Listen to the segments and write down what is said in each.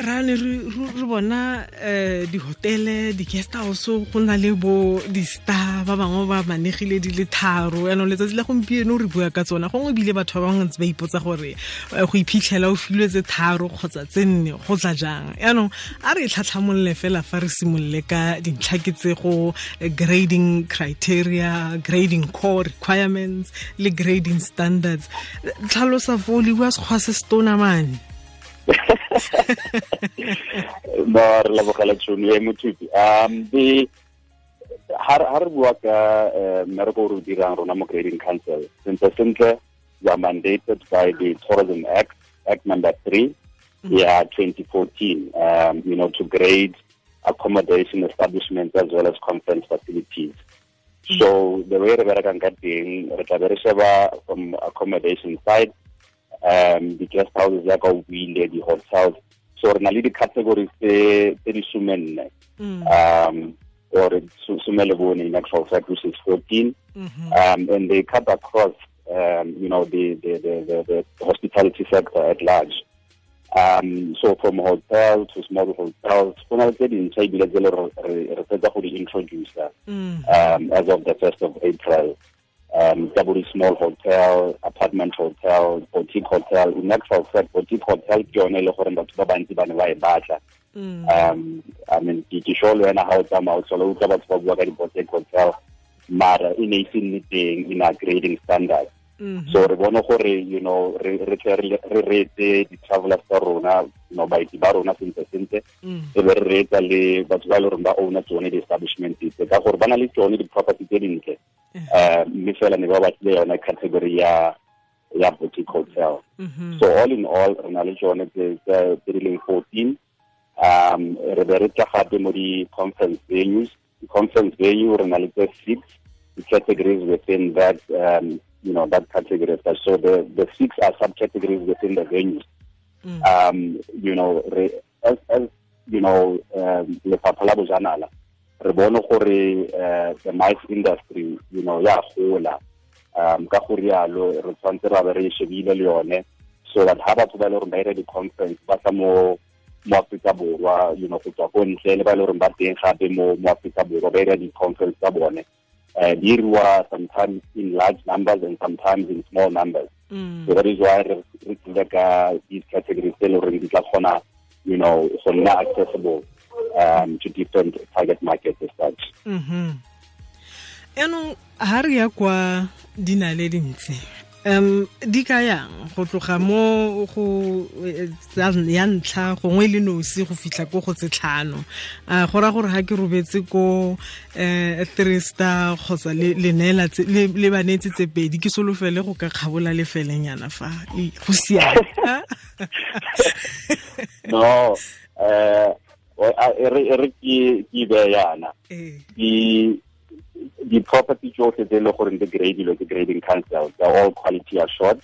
rane re bona um dihotele di-guest house go na le bo di-star ba bangwe ba manegile di le tharo. Yaanong letsatsi la gompieno re bua ka tsona. Gongwe ebile batho ba bangwe ntse ba ipotsa gore eh, go iphitlhela o filwe tse tharo kgotsa tse nne go tla jang? Yaanong a re tlhatlhamolole fela fa re simolole ka dintlha ke tse eh, grading criteria grading core requirements le grading standards. Tlhalosa fo le bua sekgwa se se tona no re lebogela tšhono e mothupi. Um the ha re bua ka mmereko o re o dirang rona mo grading council. Sentle sentle we are mandated by the tourism act act number three yeah 2014 um, you know to grade accommodation establishments as well as conference facilities. So the way re berekang ka teng re tla be re sheba from accommodation side um di-guest houses yaka o buile di-hotels so re na le di-categories tse di somenne um or some le bone in actual fact which is 14 um and they cut across um you know the the the, the, the hospitality sector at large. Um so from hotel to small hotels go na le tse dintšha ebile tse le re fetsa go di-introduce um as of the first of april um, double small hotel, apartment hotel, boutique hotel. In actual fact, boutique hotel ke yone le gore batho ba bantsi ba ne ba e batla. Um, I mean, ke sure le wena ha o tsamaya o tlhola utlwa batho ba bua ka di-boutique hotel mara e ne e se nne teng in our grading standard. So re bone gore you know re re re retse di-travelers tsa rona you know baeti ba rona sentle sentle. E be re reetsa le batho ba e le rona ba owner tsone di-establishment tse ka gore ba na le tsone di-property tse dintle mme fela ne ba batlile yona category ya ya boutique hotel. So all in all re na le tsone tse di leng fourteen. Um re be re tla gape mo di-conference venues. Di-conference venue re na le tse six categories within that um, you know that category so the the six are subcategories within the venues. Mm. um you know re, as, as you know um lefapha la bojanala re bone gore uh, the mice industry you know ya gola um ka go rialo re tshwanetse ra be re shebile le yone so that ha batho ba le gore ba ira di-conference ba sa mo mo Afrika Borwa you know go tswa ko ntle le ba le gore ba teng gape mo mo Afrika Borwa ba ira di-conference tsa bone uh, dirwa sometimes in large numbers and sometimes in small numbers. Mm. So that is why re tlile ka these categories tse le gore di tla kgona you know go nna accessible um, to different target markets as such. yaanong ha re ya kwa di na le dintsi um di ka yang? Go tloga mo go ya ntlha gongwe le nosi go fitlha ko go tse tlhano. Uh, go ra gore ga ke robetse ko um three star kgotsa le banetse tse pedi ke solofele go ka kgabola lefelenyana fa. Go siame. No uh, e re ke be yana. Di-property tsotlhe tse e le goreng di gradilwe ke grading council they're all quality assured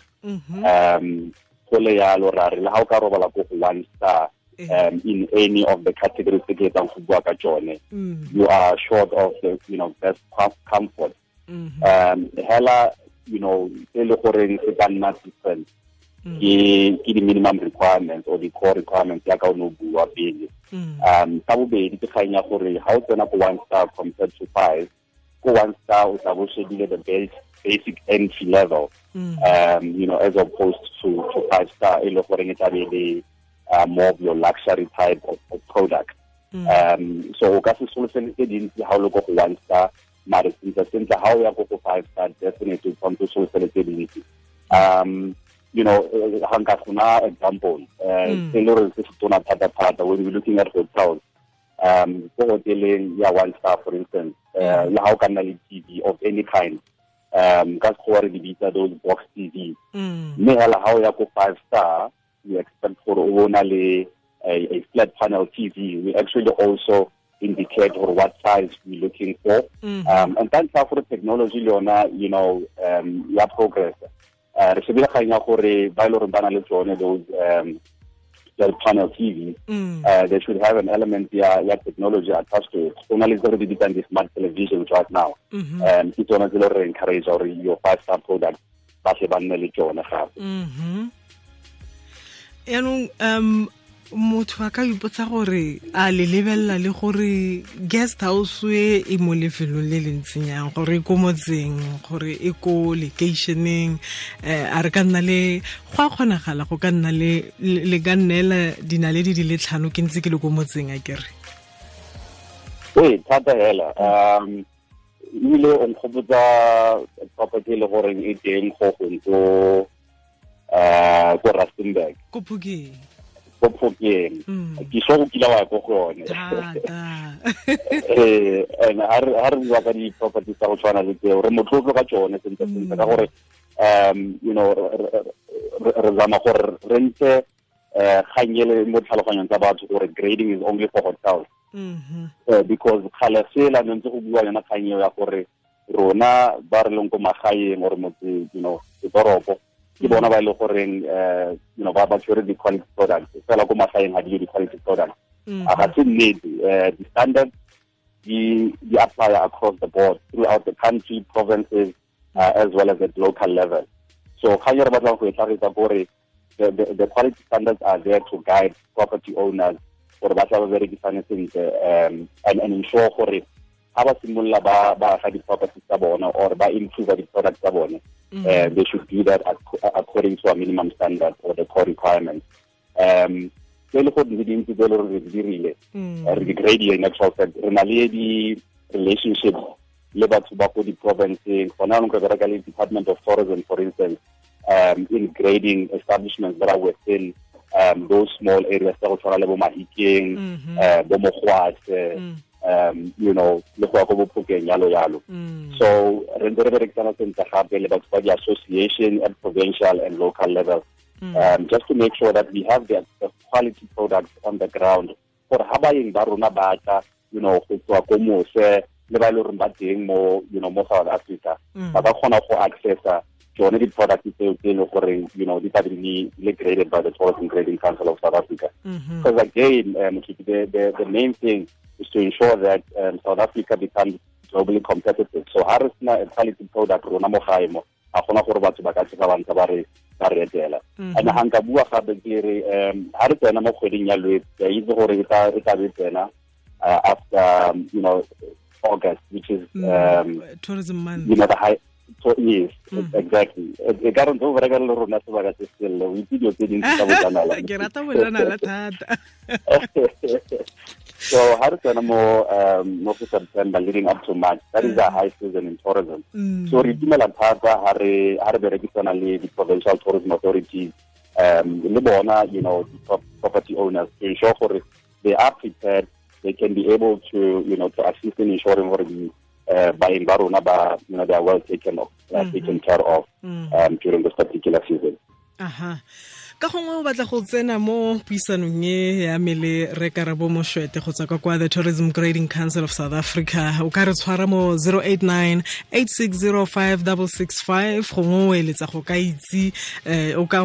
um go le yalo ra re le ga o ka robala ko go one star um, in any of the categories tse ke etsang go bua ka tsone you are short of the you know best comfort. Um hela you know e le goreng se ka nna different ke ke di-minimum requirements or di-core requirements yaka o ne o bua pele. Um sa bobedi ke kgang ya gore ga o tsena ko one star compared to five ko one star o tla bo shebile the base basic entry level. Um you know as opposed to to five star e le goreng e tlabe le uh, more of your luxury type of, of product. Um so o ka se solofele tse dintsi ga o le ko go one star mare sentle sentle ga o ya ko go five star definitely o tshwanetse o solofele tse dintsi. Um you know ga nka gona example uh, se le gore se se tona thata-thata. When we're looking at hotels um ko hoteleng ya one star for instance uh, le ha o ka nna le tv of any kind um ka sekgowa re di bitsa those box tv mme hela o ya ko five star we expect gore o bona le a, a flat panel tv we actually also indicate or what size we're looking for. Um and thanks for the technology le yona you know um ya progress re shebile kgang ya gore ba ile gore ba na le tsone those um the panel TV, Mm. uh, they should have an element ya, ya technology attached to it. So now let's already depend the smart television right now. Mhm. Um, ke tsona tse le re encourage or your five star product ba se ba nne le tsone gape. Mhm. Yanong um motho a ka ipotsa gore a le lebelela le gore guest house e e mo lefelong le le ntseng gore e ko motseng gore e ko lekeišeneng um a re ka nna le go a kgonagala go ka nna le ka nnela dinaledi di le tlhano ke ntse ke le ko motseng a kere Ee, thata hela. Um, ebile o nkgopotsa property e le goreng e teng go gong ko uh, ko rustenburg ko phokeng ko phokeng Mm. ke so go kila wa go yone. Eh and ha re bua ka di-property tsa go tshwana le tseo re motlotlo ka tsone sentse sentse ka gore um you know re- zama gore re ntse um kgang e mo tlhaloganyong tsa batho gore grading is only for hotels. Mhm. uh, because kgale sela ne ntse go bua yona kgang eo ya gore rona ba re leng ko magaeng gore motse you know ditoropo ke bona ba e le goreng um you know ba ba tshwere di-quality products. Fela ko magaeng ga dio di-quality products. Mhm. a ga se nnete um di-standards di apply across the board throughout the country provinces uh, as well as at local level. So e re batlang go e tlhagisa kore the, the, the quality standards are there to guide property owners gore ba tla ba berekisane sentle um, and, and ensure gore ga ba simolola ba ba aga di-properties tsa bona or ba improve di-products tsa bone uh, they should do that according to a minimum standard or the core requirements um tse le gore di dintsi tse le gore re di dirile Mm. re di-grade in actual fact re na le di-relationships le batho ba ko di-provinceng gona anong re bereka le department of tourism for instance um, in grading establishments that are within um, those small areas tsa go tshwana le bo mahikeng Mhm. uh, bo mogwatse Mm. Um, you know le go ya ko bophokeng yalo yalo. Mm. so re ntse re berekisana sentle gape le batho ba di-association at provincial and local level. Um, just to make sure that we have the, the quality products on the ground. Gore ga baeng ba rona ba tla you know go tswa ko mose le ba le goreng ba teng mo you know mo south africa. Mm. ba ka kgona go accessa tsone di-product tseo tse e le gore you know di di le graded by the tourism grading council of south africa Mhm. because again um, the, the, the main thing is to ensure that um, South Africa becomes globally competitive. So ha re sena a quality product rona mo gae mo ga gona gore batho ba ka tsega ba ntse ba re ba re etela Mhm. and ha nka bua gape ke re um ha re tsena mo kgweding ya lwetse ke itse gore e tla be tsena uh, after um, you know August which is Mm. um tourism month you know the high so, yes Mhm. exactly. E ka re ntse o bereka le rona sebaka se se o itse dilo tse dintsi tsa bojanala ke rata bojanala thata. So ha re tsena mo um mo September leading up to March that is a high season in tourism. Mm. so re itumela thata ha re ha re berekisana le the provincial tourism authorities um le bona you know the pro- property owners to ensure gore they are prepared they can be able to you know to assist in ensuring gore the uh, baeng ba rona ba you know they are well taken of uh, taken care of Mm. um during this particular season. Aha ka gongwe o batla go tsena mo puisanong e ya me le re karabo mošwete go tswa ka kwa the tourism grading council of south africa. O ka re tshwara mo 089 8605665 gongwe o eletsa go ka itse um o ka-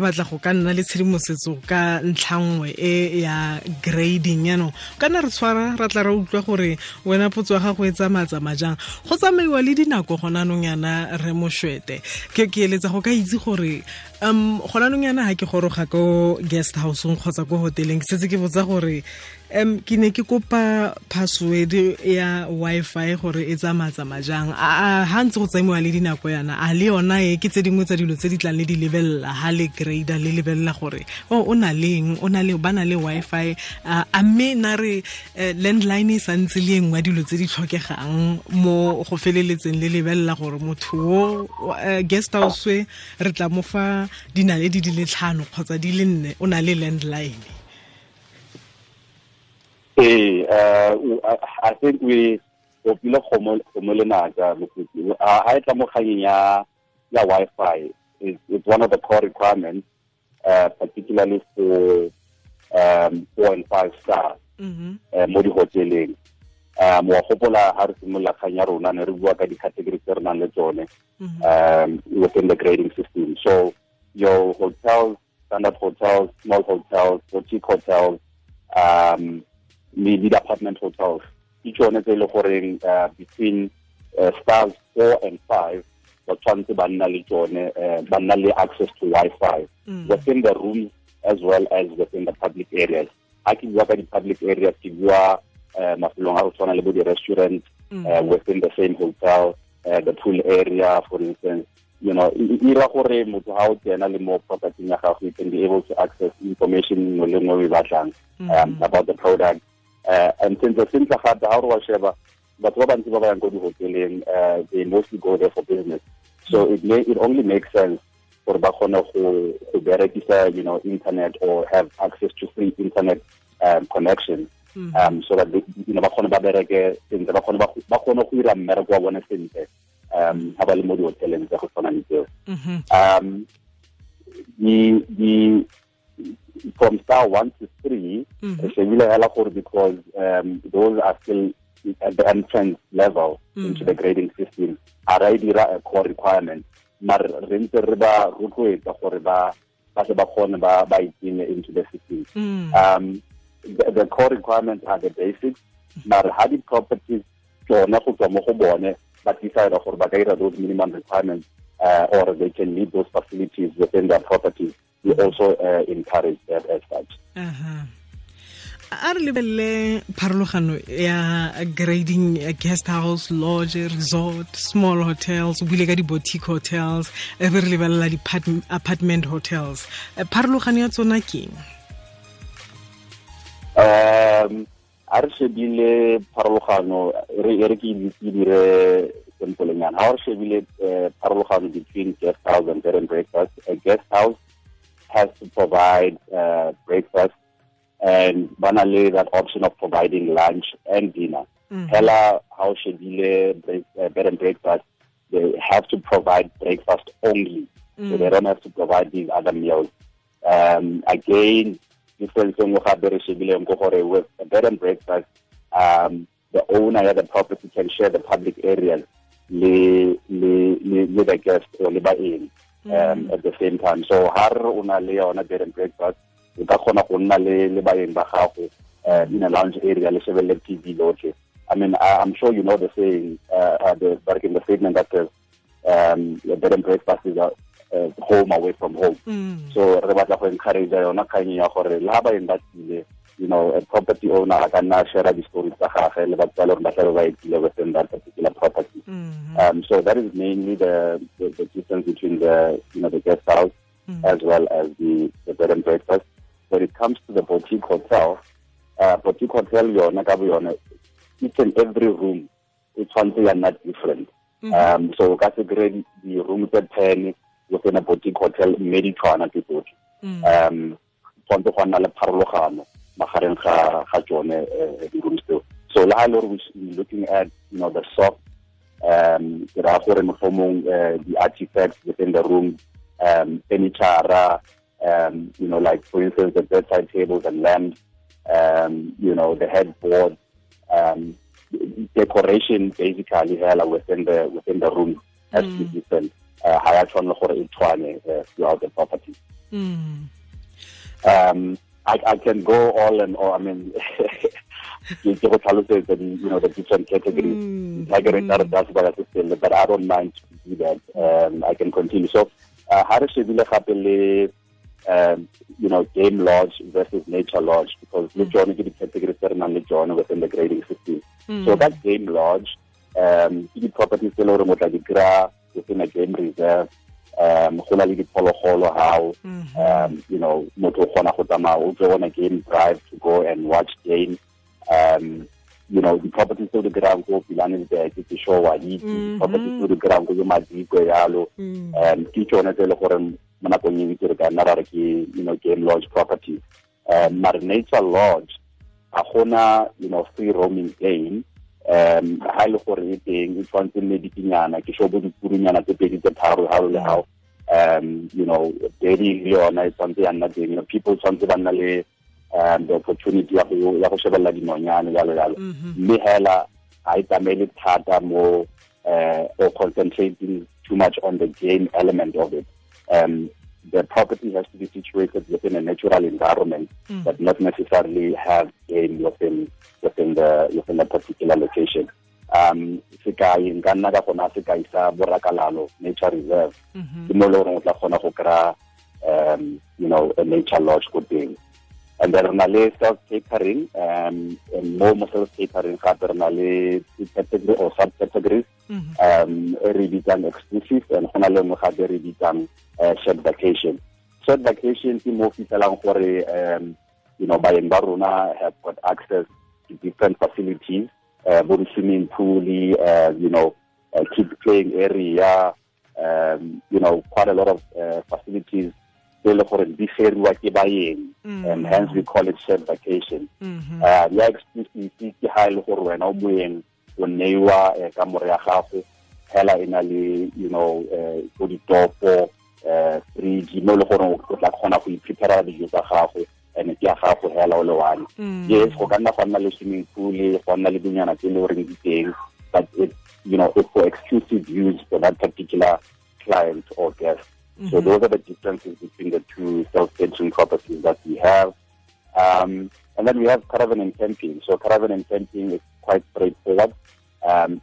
batla go ka nna le tshedimosetso ka ntlhangwe e ya grading yaanong ka nna re tshwara ra tla ra utlwa gore wena potso ya gago e tsamaya-tsamaya jang. Go tsamaiwa le dinako gona anong yana re moshwete. Ke eletsa go ka itse gore um gona anong yana ga ke goroga ko guest houseng kgotsa ko hoteleng. Setse ke botsa gore um ke ne ke kopa password ya wi-fi gore e tsamaya-tsamaya jang? A ga ntse go tsamiwa le dinako yana a le yona e? Ke tse dingwe tsa dilo tse di tlang le di lebelela ha le grader le lebelela gore o o na leng o na le ba na le wi-fi? A mme na re eh, landline e santse le engwe dilo tse di tlhokegang mo go feleletseng le lebelela gore motho o eh, guest house e, re tla mo fa dinaledi di le tlhano kgotsa di le nne o na le landline Hey, uh, I, think we opile kgomo kgomo le naka mokgotsi. A ha e tla mo kganyeng ya ya Wi-Fi it's, it's one of the core requirements uh, particularly for um, four and five stars Mhm. uh, mo di-hoteleng. Um wa gopola ha re simolola kgang ya rona ne re bua ka di-category tse re nang le tsone um, within the grading system. So your hotels standard hotels small hotels boutique hotels um le apartment hotels ke tsone tse e le goreng uh, between uh, stars four and five ba tshwanetse ba nna le tsone uh, ba nna le access to wi-fi mm. within the rooms as well as within the public areas ha ke bua ka di-public areas ke bua uh, mafelong a go tshwana le bo di-restaurant mm. within the same hotel uh, the pool area for instance you know ira gore motho ha o tsena le mo property ya gago you can be able to access information no le nngwe o e batlang um, about the product and since sentle gape ha o re wa sheba batho ba bantsi ba ba yang ko di-hoteleng uh, they mostly go there for business. So it may, it only makes sense gore ba kgone go berekisa you know internet or have access to free internet um, connection. Mm um so that they, you know ba kgone ba bereke sentle ba kgone ba kgone go ira mmereko wa bone sentle um ha ba le mo di-hoteleng tsa go tshwana le tseo. Mhm. um the the from star one to three Mhm. re shebile hela because um those are still at the entrance level into the grading system. A ra e dira a core requirement. Mare re ntse re ba rotloetsa gore ba ba se ba kgone ba into the system. Mm. um the, the core requirements are the basics. Mare ha di-properties tsone go tswa mo go bone ba decide gore ba ka those minimum requirements uh, or they can meet those facilities within their properties we also uh, encourage that as such Aha. a re lebelele pharologano ya grading ya guest house lodge resort small hotels o buile ka di-boutique hotels e be re lebelela di-apartment hotels. Eh, pharologano ya tsona keng um a re shebile pharologano re ke dire sempelenyana ha re shebile uh, pharologano between guest house and bed and breakfast a guest house has to provide uh, breakfast and bana le that option of providing lunch and dinner. Hela ha o shebile break, uh, bed and breakfast they have to provide breakfast only. So they don't have to provide these other meals. Um, again difference nngwe gape re shebileng ko gore with a bed and breakfast um, the owner of the property can share the public areas with the guest or le baeng um, at the same time so har o na le yona bed and breakfast o ka kgona go nna le le baeng ba gago um in a lounge area le shebelle TV lotlhe I mean, I, I'm sure you know the saying, uh, uh, the, like in the statement that says, um, the bed and breakfast is a, uh, home away from home. Mm. So re batla go encourage yona kgang ya gore le ha baeng ba tlile you know a property owner a ka nna share di-story tsa gage le batho ba le gore ba tlabe ba etile within that particular property. Mhm. um, so that is mainly the, the, the difference between the you know the guest house as well as the, the bed and breakfast. When it comes to the boutique hotel uh, boutique hotel yona ka bo yone each and every room e tshwanetse ya nna different. Um, so ka se kry di-room tse ten within a boutique hotel mme di tshwana ke tsotlhe um tshwanetse go nna le pharologano magareng ga ga tsone uh, di-rooms tseo so le e le gore looking at you know the soft um ke raya gore mohlomong uh, the artifacts within the room um furniture um you know like for instance the bedside tables and lamps um you know the headboard um decoration basically hela within the within the room. To be different uh, ha ya tshwanela gore e uh, throughout the property. Mm. um, I, I can go all and all. I mean, ke ke go tlhalosetsa di you know the different categories. Mm, Categories that that's what I still, but I don't mind to do that. Um, I can continue. So, uh, how re shebile gape le um, you know game lodge versus nature lodge because le tsone ke di categories tse re nang le tsone within the grading system. So that game lodge um ke properties tse e le gore tla di within a game reserve um go na le diphologolo gao um you know motho o kgona go tsamaya o tlo on a game drive to go and watch game. Um you know di-property tse o di kry-ang ko pilanesberg ke sure wa itse. Di-property tse o di kry-ang ko ke madikwe yalo um ke tsone tse e le gore mo nakong e itse re ka nna ra re ke you know game lodge property. Um mare nature lodge a gona you know free roaming game um ha ile gore e teng e tshwanetse nne dipinyana ke sho bo dipurunyana tse pedi tse tharo ha le how um you know daddy le yona e tshwanetse ya nna teng. You know people tshwanetse ba nna le um the opportunity ya go ya go shebella dinonyane jalo jalo mme hela ha e tsamaele thata mo uh, or concentrating too much on the game element of it. Um the property has to be situated within a natural environment, mm. but not necessarily have game within within the within the particular location. Um, sekai nka nna ka gona sekai sa borakalalo nature reserve mm-hmm. ke mo le gore o tla kgona go kry um you know a nature lodge ko teng and then re na le self catering um mo mo self catering gape re na le category or sub categories mm-hmm. um re bitsang exclusive and go na le nngwe gape re bitsang uh, shared vacation shared vacation ke mo fitlhelang gore um you know baeng ba rona have got access to different facilities uh, bo swimming pool uh, you know uh, kids playing area um, you know quite a lot of uh, facilities tse le gore di feriwa ke baeng mm. and hence we call it shared vacation mm-hmm. uh, ya exclusive ke ha e le gore wena o moeng o neiwa uh, ka more ya gago hela e na le you know go ditopo fridge mo le gore o tla kgona go iprepara dijo tsa gago and ke ya gago hela o le one mm. yes go ka nna go nna le swimming pool go nna le dinyana tse e le goreng di teng but it you know it's for exclusive use for that particular client or guest So those are the differences between the two self-catering properties that we have. Um, and then we have caravan and camping. So caravan and camping is quite straightforward. Um,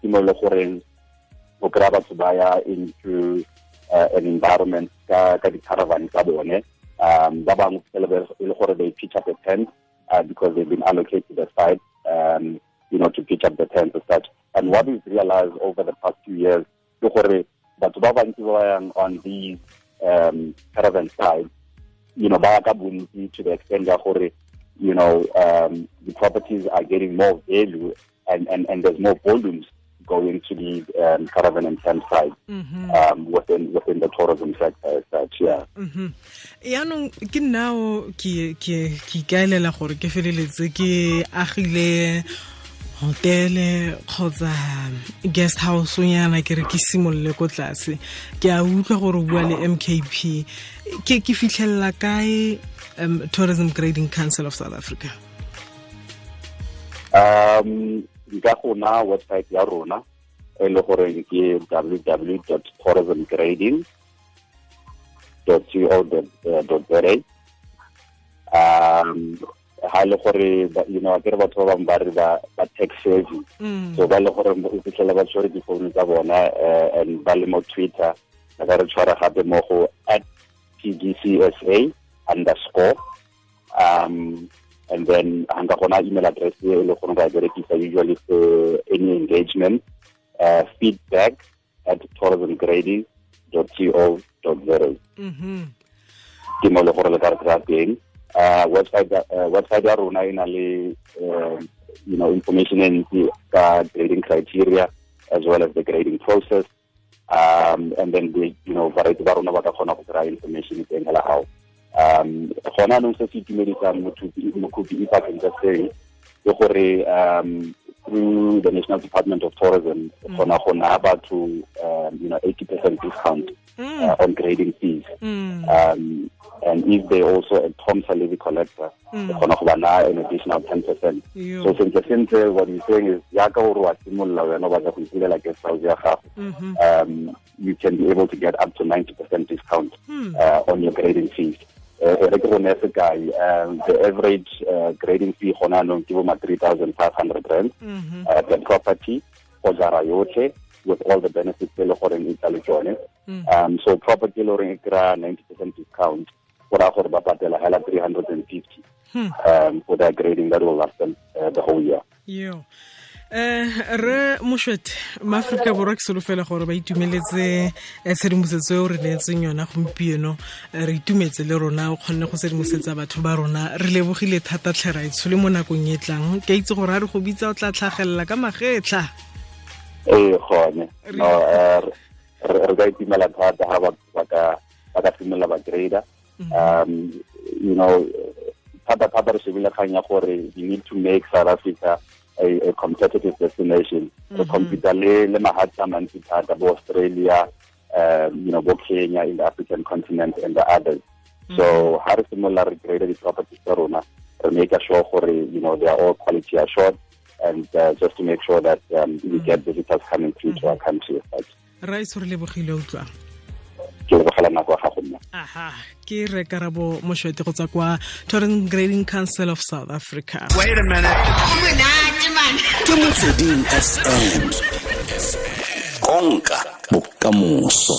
go kry batho ba into uh, an environment ka ka di-caravan tsa bone um ba bangwe e le gore they pitch up a tent uh, because they've been allocated a site um, you know, to pitch up the tent as such. And what we've realized over the past few years, ke gore batho ba bantsi ba yang on these um, caravan side, you know, ba ka bontsi to the extent ya gore, you know, um, the properties are getting more value and, and, and there's more volumes going to the um, caravan and tent side mm -hmm. um, within within the tourism sector as such yeah mm -hmm. yaanong ke nnao ke ke ke ikaelela gore ke feleletse ke agile hotele kgotsa guest house nyana ke re ke simolole ko tlase. Ke a utlwa gore bua le mkp ke ke fitlhelela kae um, tourism grading council of south africa? Um nka gona website ya rona e le gore ke www tourism grading co za um ha le gore you know akere re batho ba bang ba re ba tech savvy mm. so ba le gore o fitlhela ba tshwere difounu tsa bona uh, and ba le mo twitter ba ka re tshwara gape mo go at tgcsa underscore um and then ga nka gona email address e le gore ba berekisa usually for any engagement uh, feedback at tourismgrading.co.za mm -hmm. ke mo le gore le ka re teng website uh, website ya rona e na le uh, you know information e ntsi ka grading criteria as well as the grading process um, and then the, you know variety ba rona ba ka kgona go kry information teng hela gao um gona anong se se itumedisang mokopi ipakeng tsa seng ke gore um through the National Department of Tourism, mm. to um, you know 80% discount mm. uh, on grading fees. Mm. Um, and if they also a TOMSA levy collector, mm. an additional 10%. Yo. So since the center what he's saying is, yaka uru wa simula wena ba go ipulela guest house ya um, you can be able to get up to 90% discount mm. uh, on your grading fees. uh, go nese kae um, the average uh, grading fee gona anong ke bo ma 3500 rand mm -hmm. uh, the property go jara yotlhe with all the benefits e le e le tsone mm. um, so property le goreng e kry-a 90 discount go raya gore ba patela hela 350 hmm. um, for their grading that will last them uh, the whole year. Yeah. Uh, re mošwete maaforika borwa ke solofela gore ba itumeletse eh, tshedimosetso o re neetseng yona gompieno. Eh, re itumetse le rona o kgonne go sedimosetsa batho ba rona. Re lebogile thata tlheraetsho le mo nakong e tlang. Ke itse gore a re go bitsa o tla tlhagelela ka magetlha? Ee gone. Re ka itumela thata ga ba ka simolola ba grader. Um you know thata-thata re shebile kgang ya gore we need to make south africa a, a competitive destination. Mm -hmm. compete le le mahatsha a mantsi thata bo australia um, you know bo kenya in the african continent and the others. So ha re simolola re create di-properties tsa rona re make sure gore you know they are all quality assured and uh, just to make sure that um, we get visitors coming through to our country ra itse re lebogile utlwang ke lebogela nako ya gago nna. Aha ke re karabo moshwete go tswa kwa torrent grading council of south africa. Ke motsweding fm konka bokamoso